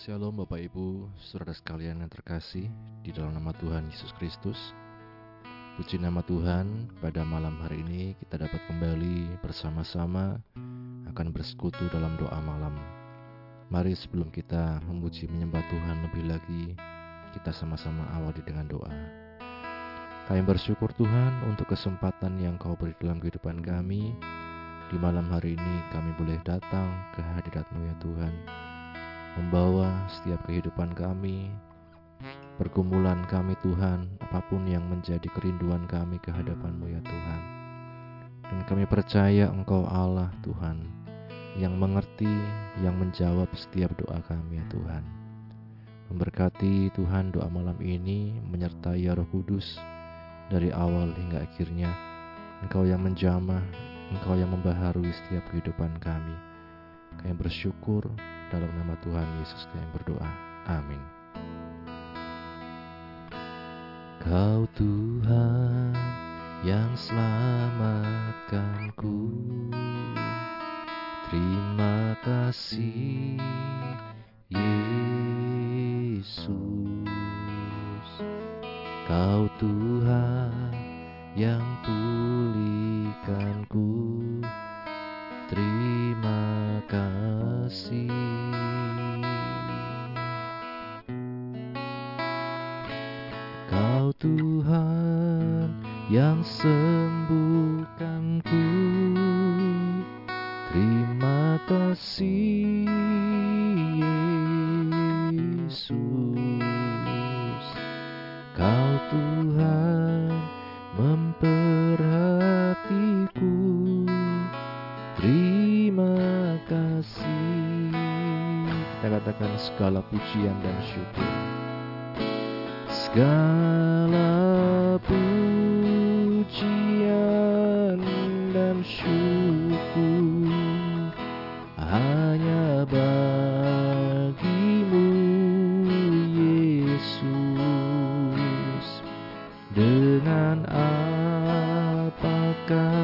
Shalom Bapak Ibu, saudara sekalian yang terkasih di dalam nama Tuhan Yesus Kristus. Puji nama Tuhan, pada malam hari ini kita dapat kembali bersama-sama akan bersekutu dalam doa malam. Mari sebelum kita memuji menyembah Tuhan lebih lagi, kita sama-sama awali dengan doa. Kami bersyukur Tuhan untuk kesempatan yang kau beri dalam kehidupan kami. Di malam hari ini kami boleh datang ke hadirat-Mu ya Tuhan membawa setiap kehidupan kami, pergumulan kami Tuhan, apa pun yang menjadi kerinduan kami ke hadapan-Mu ya Tuhan. Dan kami percaya Engkau Allah Tuhan, yang mengerti, yang menjawab setiap doa kami ya Tuhan. Memberkati Tuhan doa malam ini menyertai ya Roh Kudus dari awal hingga akhirnya. Engkau yang menjamah, Engkau yang membaharui setiap kehidupan kami. Kami bersyukur dalam nama Tuhan Yesus kami berdoa. Amin. Kau Tuhan yang selamatkanku Terima kasih Yesus Kau Tuhan yang pulihkanku kasih syukur Hanya bagimu Yesus. Dengan apakah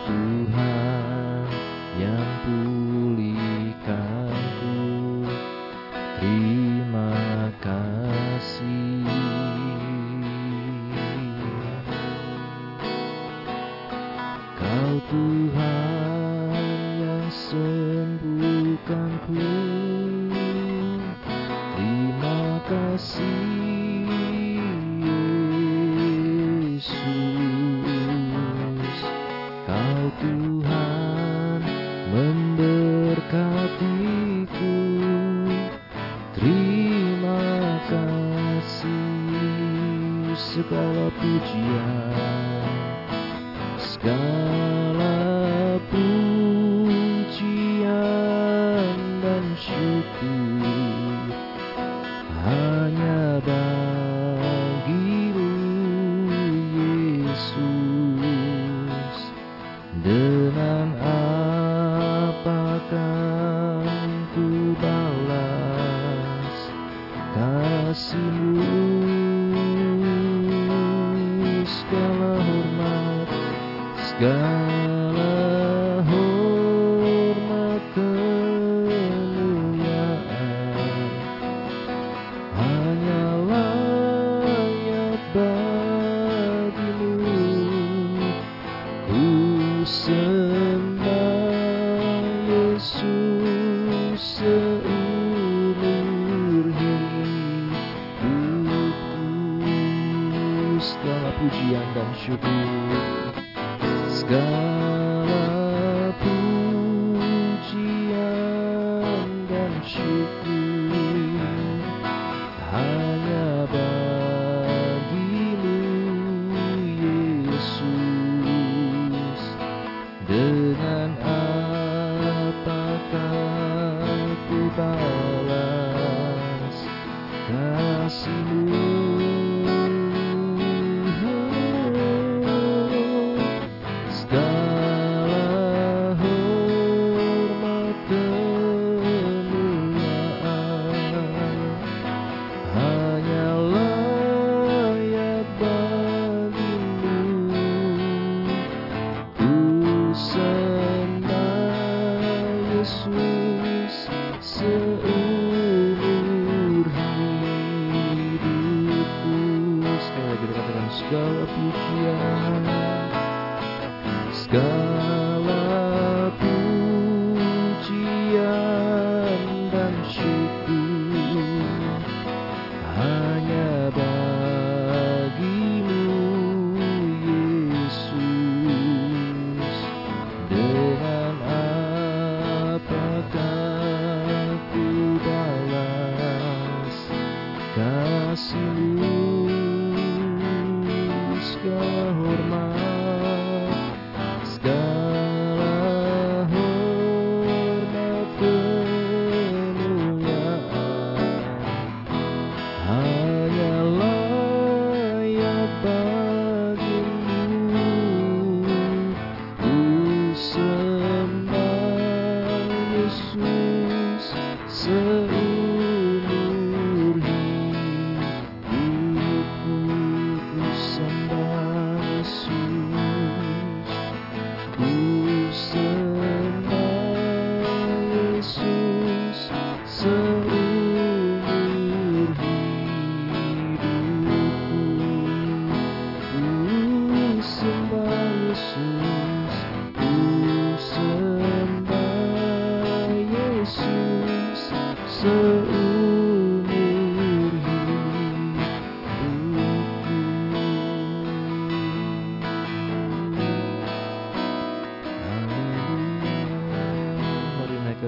Tuhan yang pulihkanku kasih luz kehormatan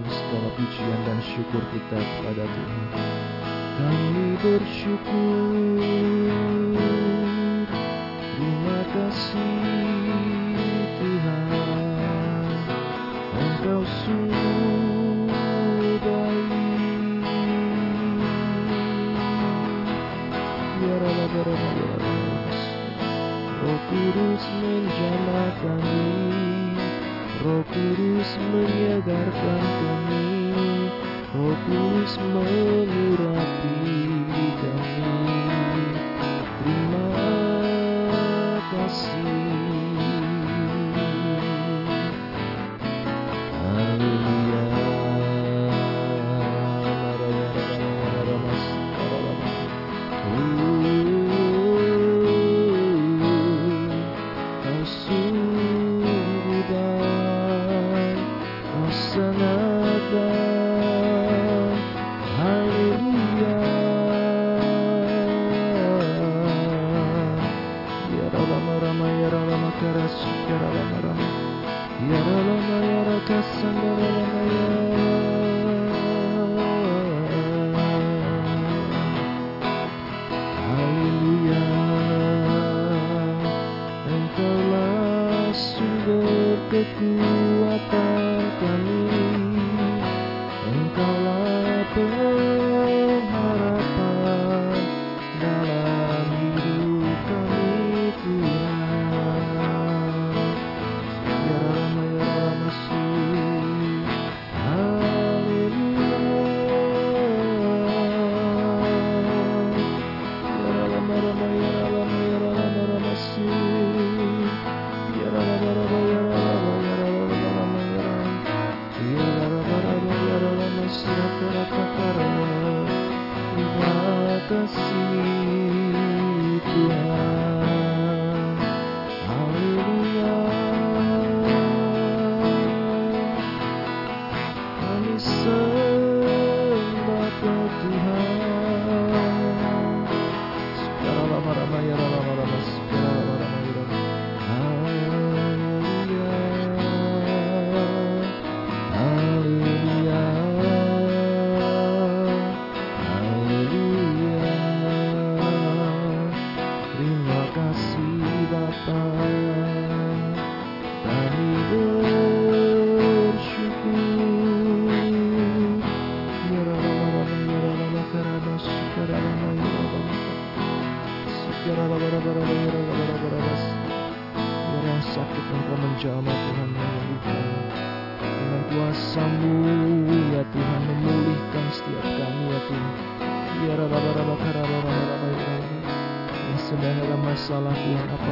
memberikan segala pujian dan syukur kita kepada Tuhan. Kami bersyukur. see.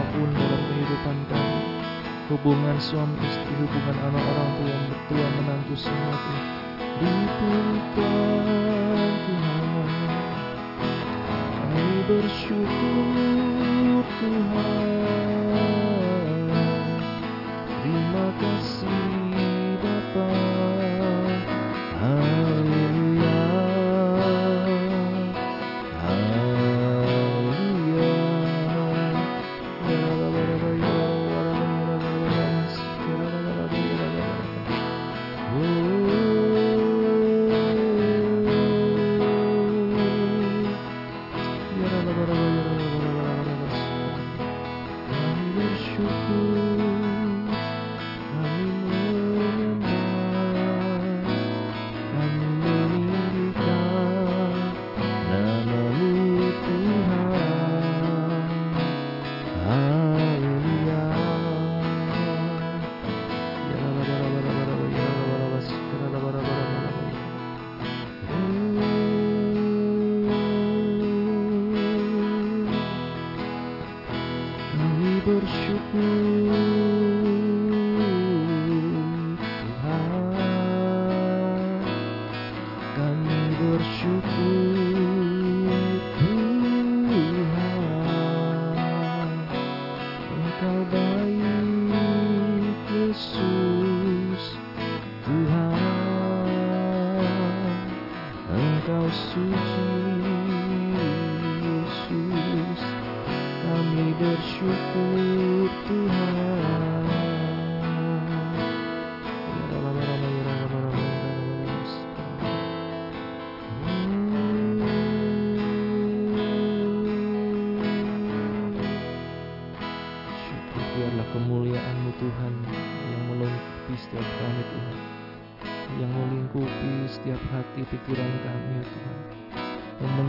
apa pun dalam kehidupan kami. Hubungan suami istri, hubungan anak orang tua, yang mertua, menantu semua itu Tuhan. Kami bersyukur Tuhan. Terima kasih.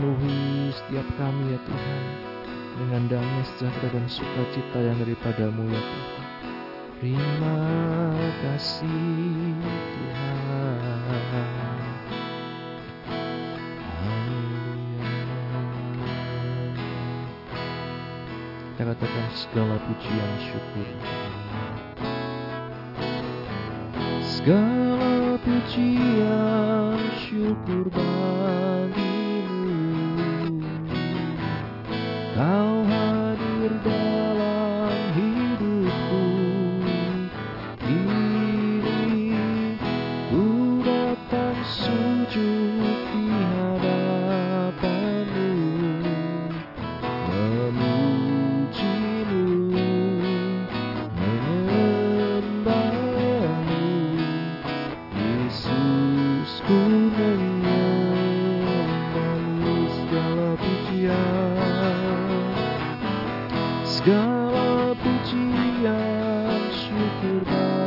Penuhi setiap kami ya Tuhan. Dengan damai sejahtera dan sukacita yang daripadamu ya Tuhan. Terima kasih Tuhan. Kita katakan segala puji yang syukur. Segala puji yang syukur baik Puji 合吧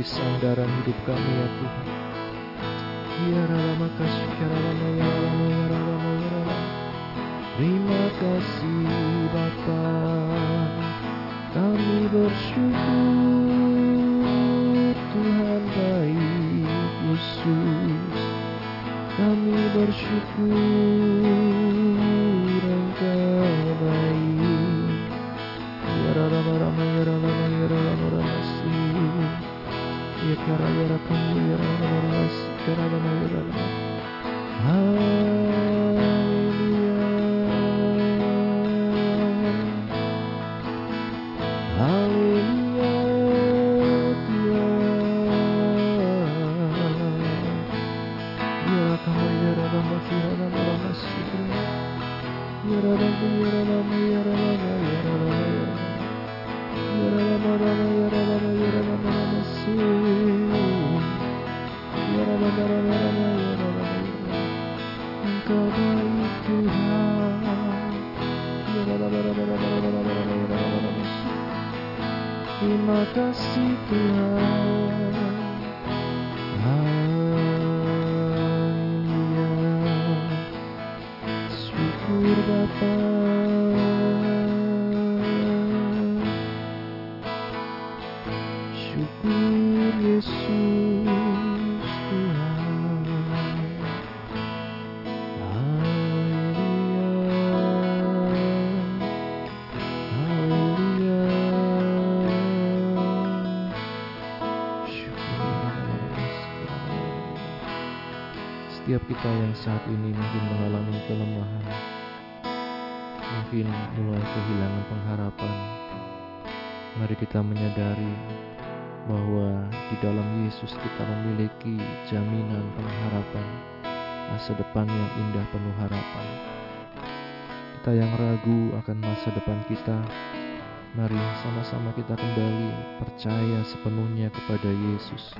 menjadi sandaran hidup kami ya Tuhan. biarlah lama kasih, biar lama ya lama ya lama ya. ya, ya, ya Terima kasih Bapa, kami bersyukur. Setiap kita yang saat ini mungkin mengalami kelemahan Mungkin mulai kehilangan pengharapan Mari kita menyadari bahwa di dalam Yesus kita memiliki jaminan pengharapan masa depan yang indah penuh harapan. Kita yang ragu akan masa depan kita, mari sama-sama kita kembali percaya sepenuhnya kepada Yesus.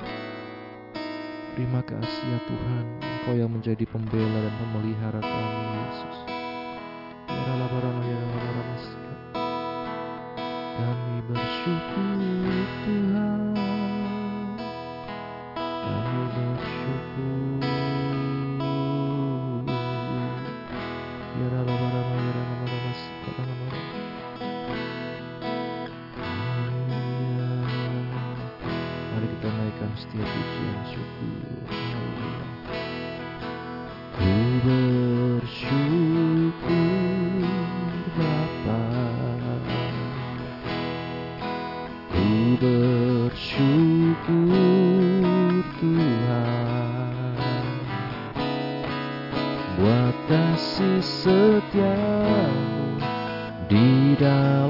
Terima kasih ya Tuhan, Engkau yang menjadi pembela dan pemelihara kami Yesus. Ya bersyukur Tuhan Buat kasih setiamu Di dalam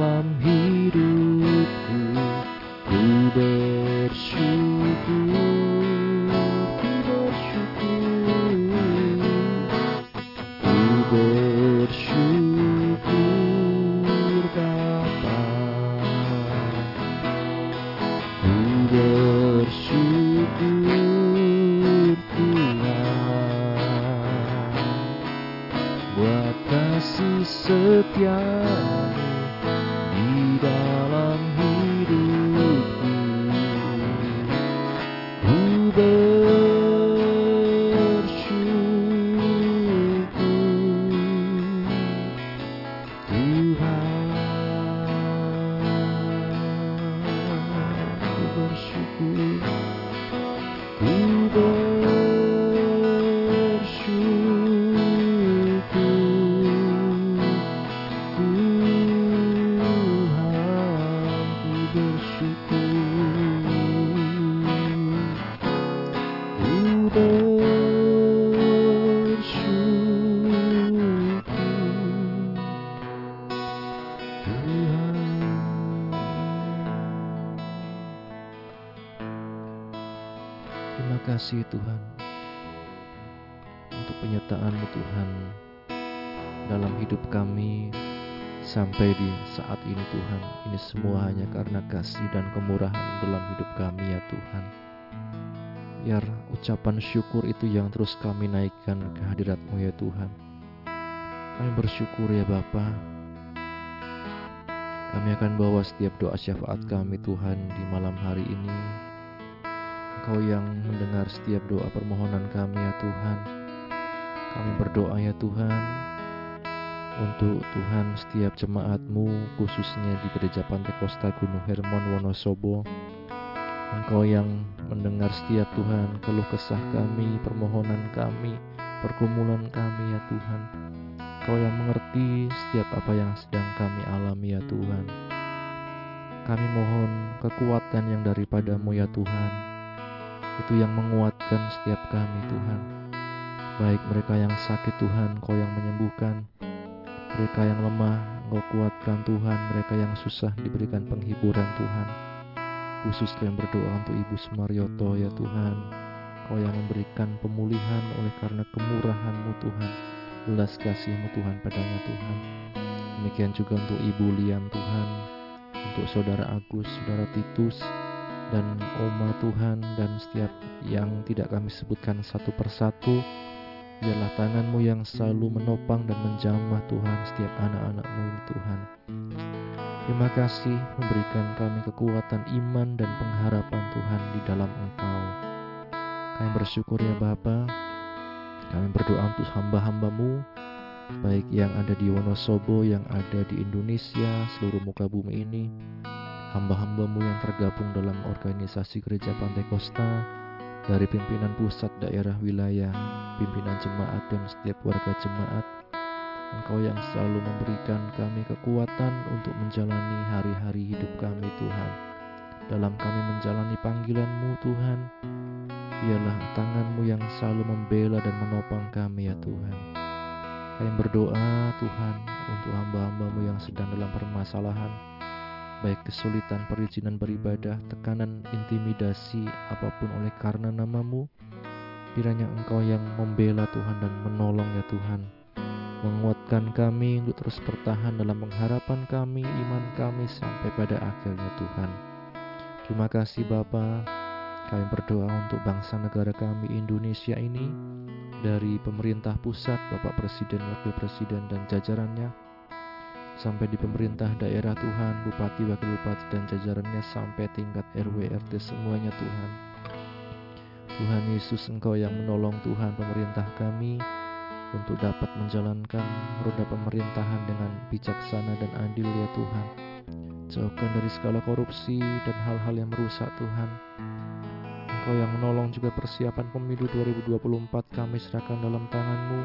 Tuhan. Ini semua hanya karena kasih dan kemurahan dalam hidup kami ya Tuhan. Biar ucapan syukur itu yang terus kami naikkan ke hadirat-Mu ya Tuhan. Kami bersyukur ya Bapa. Kami akan bawa setiap doa syafaat kami Tuhan di malam hari ini. Engkau yang mendengar setiap doa permohonan kami ya Tuhan. Kami berdoa ya Tuhan untuk Tuhan setiap jemaat-Mu khususnya di Gereja Pantai Kosta Gunung Hermon Wonosobo. Engkau yang mendengar setiap Tuhan keluh kesah kami, permohonan kami, pergumulan kami ya Tuhan. Engkau yang mengerti setiap apa yang sedang kami alami ya Tuhan. Kami mohon kekuatan yang daripadamu ya Tuhan. Itu yang menguatkan setiap kami Tuhan. Baik mereka yang sakit Tuhan, Kau yang menyembuhkan. Mereka yang lemah, Engkau kuatkan Tuhan. Mereka yang susah diberikan penghiburan Tuhan. Khusus kami berdoa untuk Ibu Sumaryoto ya Tuhan. Kau yang memberikan pemulihan oleh karena kemurahan-Mu Tuhan. Belas kasih-Mu Tuhan padanya Tuhan. Demikian juga untuk Ibu Lian Tuhan. Untuk Saudara Agus, Saudara Titus, dan Oma Tuhan dan setiap yang tidak kami sebutkan satu persatu biarlah tanganmu yang selalu menopang dan menjamah Tuhan setiap anak-anakmu ini Tuhan Terima kasih memberikan kami kekuatan iman dan pengharapan Tuhan di dalam Engkau. Kami bersyukur ya Bapa. Kami berdoa untuk hamba-hambamu, baik yang ada di Wonosobo, yang ada di Indonesia, seluruh muka bumi ini, hamba-hambamu yang tergabung dalam organisasi gereja Pantai Kosta, dari pimpinan pusat daerah wilayah, pimpinan jemaat dan setiap warga jemaat, Engkau yang selalu memberikan kami kekuatan untuk menjalani hari-hari hidup kami Tuhan. Dalam kami menjalani panggilan-Mu Tuhan, biarlah tangan-Mu yang selalu membela dan menopang kami ya Tuhan. Kami berdoa Tuhan untuk hamba-hambamu yang sedang dalam permasalahan, baik kesulitan perizinan beribadah, tekanan intimidasi apa pun oleh karena namamu, kiranya Engkau yang membela Tuhan dan menolong ya Tuhan menguatkan kami untuk terus bertahan dalam pengharapan kami, iman kami sampai pada akhirnya Tuhan. Terima kasih Bapa. Kami berdoa untuk bangsa negara kami Indonesia ini dari pemerintah pusat, Bapak Presiden, Wakil Presiden dan jajarannya sampai di pemerintah daerah Tuhan, Bupati, Wakil Bupati dan jajarannya sampai tingkat RW RT semuanya Tuhan. Tuhan Yesus Engkau yang menolong Tuhan pemerintah kami, untuk dapat menjalankan roda pemerintahan dengan bijaksana dan adil ya Tuhan. Jauhkan dari segala korupsi dan hal-hal yang merusak Tuhan. Engkau yang menolong juga persiapan pemilu 2024 kami serahkan dalam tanganmu.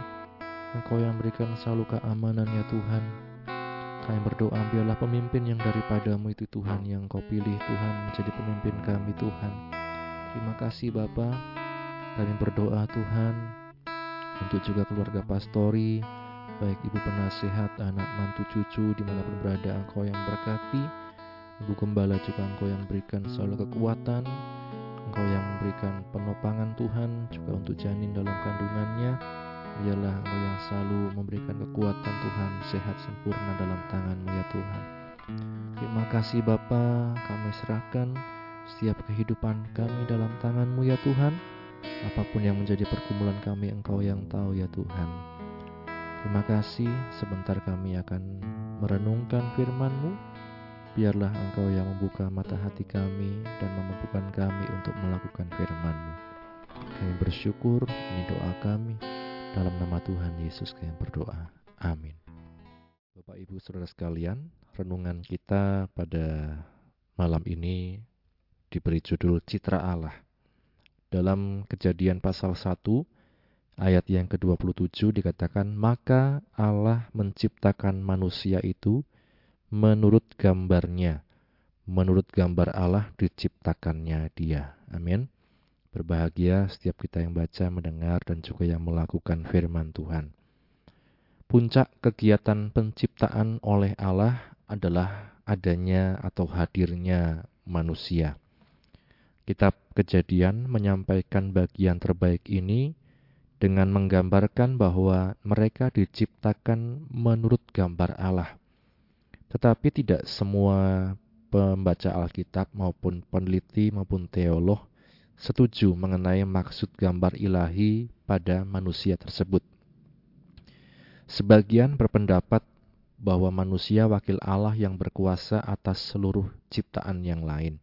Engkau yang berikan selalu keamanan ya Tuhan. Kami berdoa biarlah pemimpin yang daripadamu itu Tuhan yang kau pilih Tuhan menjadi pemimpin kami Tuhan. Terima kasih Bapa. Kami berdoa Tuhan untuk juga keluarga pastori, baik ibu penasehat, anak mantu cucu di mana pun berada engkau yang berkati, ibu gembala juga engkau yang berikan selalu kekuatan, engkau yang memberikan penopangan Tuhan juga untuk janin dalam kandungannya, biarlah selalu memberikan kekuatan Tuhan sehat sempurna dalam tanganmu ya Tuhan. Terima kasih Bapa, kami serahkan setiap kehidupan kami dalam tanganmu ya Tuhan. Apa pun yang menjadi pergumulan kami, Engkau yang tahu ya Tuhan. Terima kasih, sebentar kami akan merenungkan firman-Mu. Biarlah Engkau yang membuka mata hati kami dan memampukan kami untuk melakukan firman-Mu. Kami bersyukur, ini doa kami. Dalam nama Tuhan Yesus kami berdoa. Amin. Bapak Ibu Saudara sekalian, renungan kita pada malam ini diberi judul Citra Allah. Dalam kejadian pasal 1 ayat yang ke-27 dikatakan, Maka Allah menciptakan manusia itu menurut gambarnya. Menurut gambar Allah diciptakannya dia. Amin. Berbahagia setiap kita yang baca, mendengar, dan juga yang melakukan firman Tuhan. Puncak kegiatan penciptaan oleh Allah adalah adanya atau hadirnya manusia. Kitab Kejadian menyampaikan bagian terbaik ini dengan menggambarkan bahwa mereka diciptakan menurut gambar Allah. Tetapi tidak semua pembaca Alkitab maupun peneliti maupun teolog setuju mengenai maksud gambar ilahi pada manusia tersebut. Sebagian berpendapat bahwa manusia wakil Allah yang berkuasa atas seluruh ciptaan yang lain.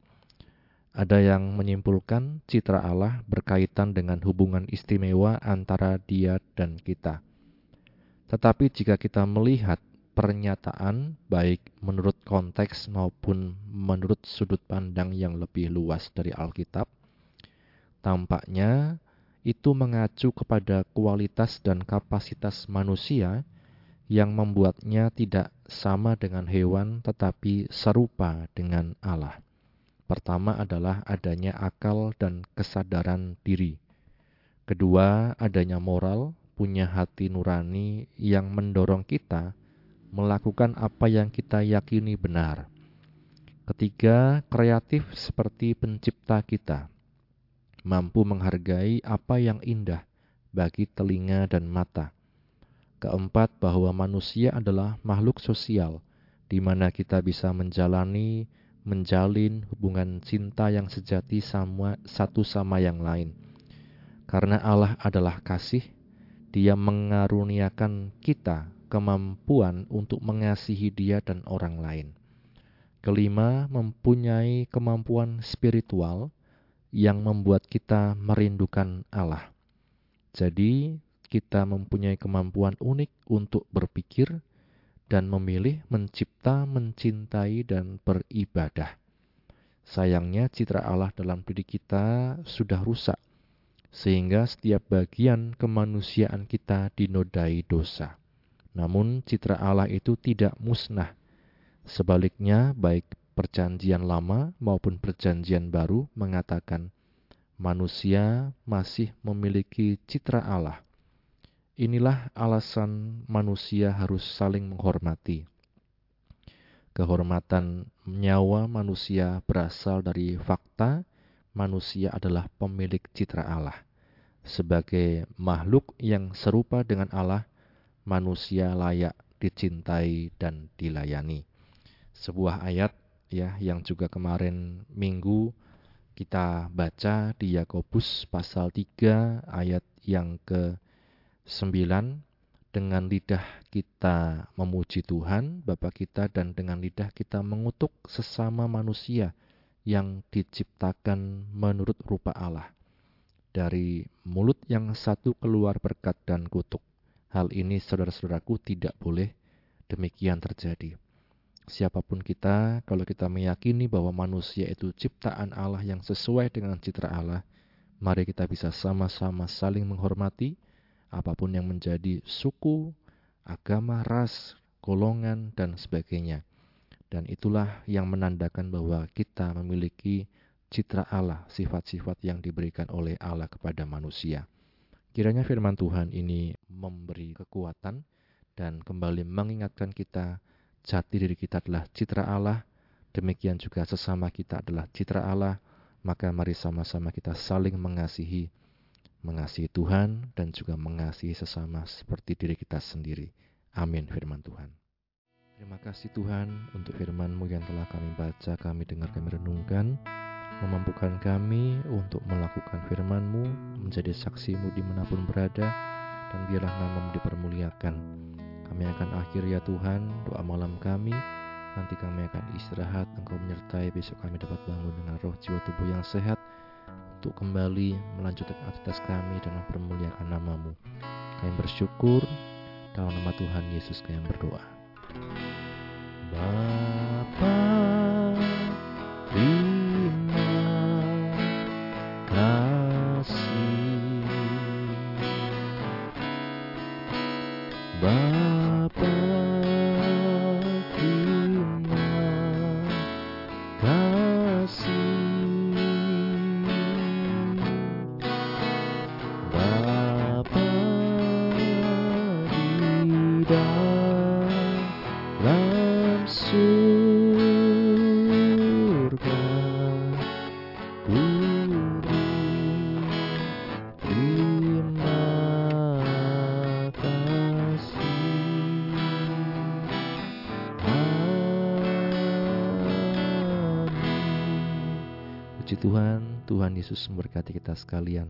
Ada yang menyimpulkan citra Allah berkaitan dengan hubungan istimewa antara Dia dan kita. Tetapi jika kita melihat pernyataan, baik menurut konteks maupun menurut sudut pandang yang lebih luas dari Alkitab, tampaknya itu mengacu kepada kualitas dan kapasitas manusia yang membuatnya tidak sama dengan hewan, tetapi serupa dengan Allah. Pertama adalah adanya akal dan kesadaran diri. Kedua, adanya moral, punya hati nurani yang mendorong kita melakukan apa yang kita yakini benar. Ketiga, kreatif seperti pencipta kita, mampu menghargai apa yang indah bagi telinga dan mata. Keempat, bahwa manusia adalah makhluk sosial, di mana kita bisa menjalani menjalin hubungan cinta yang sejati sama satu sama yang lain. Karena Allah adalah kasih, Dia mengaruniakan kita kemampuan untuk mengasihi Dia dan orang lain. Kelima, mempunyai kemampuan spiritual yang membuat kita merindukan Allah. Jadi, kita mempunyai kemampuan unik untuk berpikir dan memilih mencipta, mencintai, dan beribadah. Sayangnya, citra Allah dalam diri kita sudah rusak, sehingga setiap bagian kemanusiaan kita dinodai dosa. Namun, citra Allah itu tidak musnah Sebaliknya, baik Perjanjian Lama maupun Perjanjian Baru mengatakan manusia masih memiliki citra Allah. Inilah alasan manusia harus saling menghormati. Kehormatan nyawa manusia berasal dari fakta manusia adalah pemilik citra Allah. Sebagai makhluk yang serupa dengan Allah, manusia layak dicintai dan dilayani sebuah ayat ya yang juga kemarin minggu kita baca di Yakobus pasal 3 ayat yang ke-9 dengan lidah kita memuji Tuhan Bapa kita dan dengan lidah kita mengutuk sesama manusia yang diciptakan menurut rupa Allah. Dari mulut yang satu keluar berkat dan kutuk. Hal ini saudara-saudaraku tidak boleh demikian terjadi siapa pun kita, kalau kita meyakini bahwa manusia itu ciptaan Allah yang sesuai dengan citra Allah, mari kita bisa sama-sama saling menghormati apa pun yang menjadi suku, agama, ras, golongan, dan sebagainya. Dan itulah yang menandakan bahwa kita memiliki citra Allah, sifat-sifat yang diberikan oleh Allah kepada manusia. Kiranya firman Tuhan ini memberi kekuatan dan kembali mengingatkan kita jati diri kita adalah citra Allah, demikian juga sesama kita adalah citra Allah, maka mari sama-sama kita saling mengasihi, mengasihi Tuhan dan juga mengasihi sesama seperti diri kita sendiri. Amin firman Tuhan. Terima kasih Tuhan untuk firman-Mu yang telah kami baca, kami dengar, kami renungkan, memampukan kami untuk melakukan firman-Mu, menjadi saksi-Mu di mana pun berada, dan biarlah namamu dipermuliakan. Kami akan akhir ya Tuhan doa malam kami. Nanti kami akan istirahat, Engkau menyertai besok kami dapat bangun dengan roh jiwa tubuh yang sehat untuk kembali melanjutkan aktivitas kami dan mempermuliakan namamu. Kami bersyukur dalam nama Tuhan Yesus kami berdoa. Bapa, Yesus memberkati kita sekalian.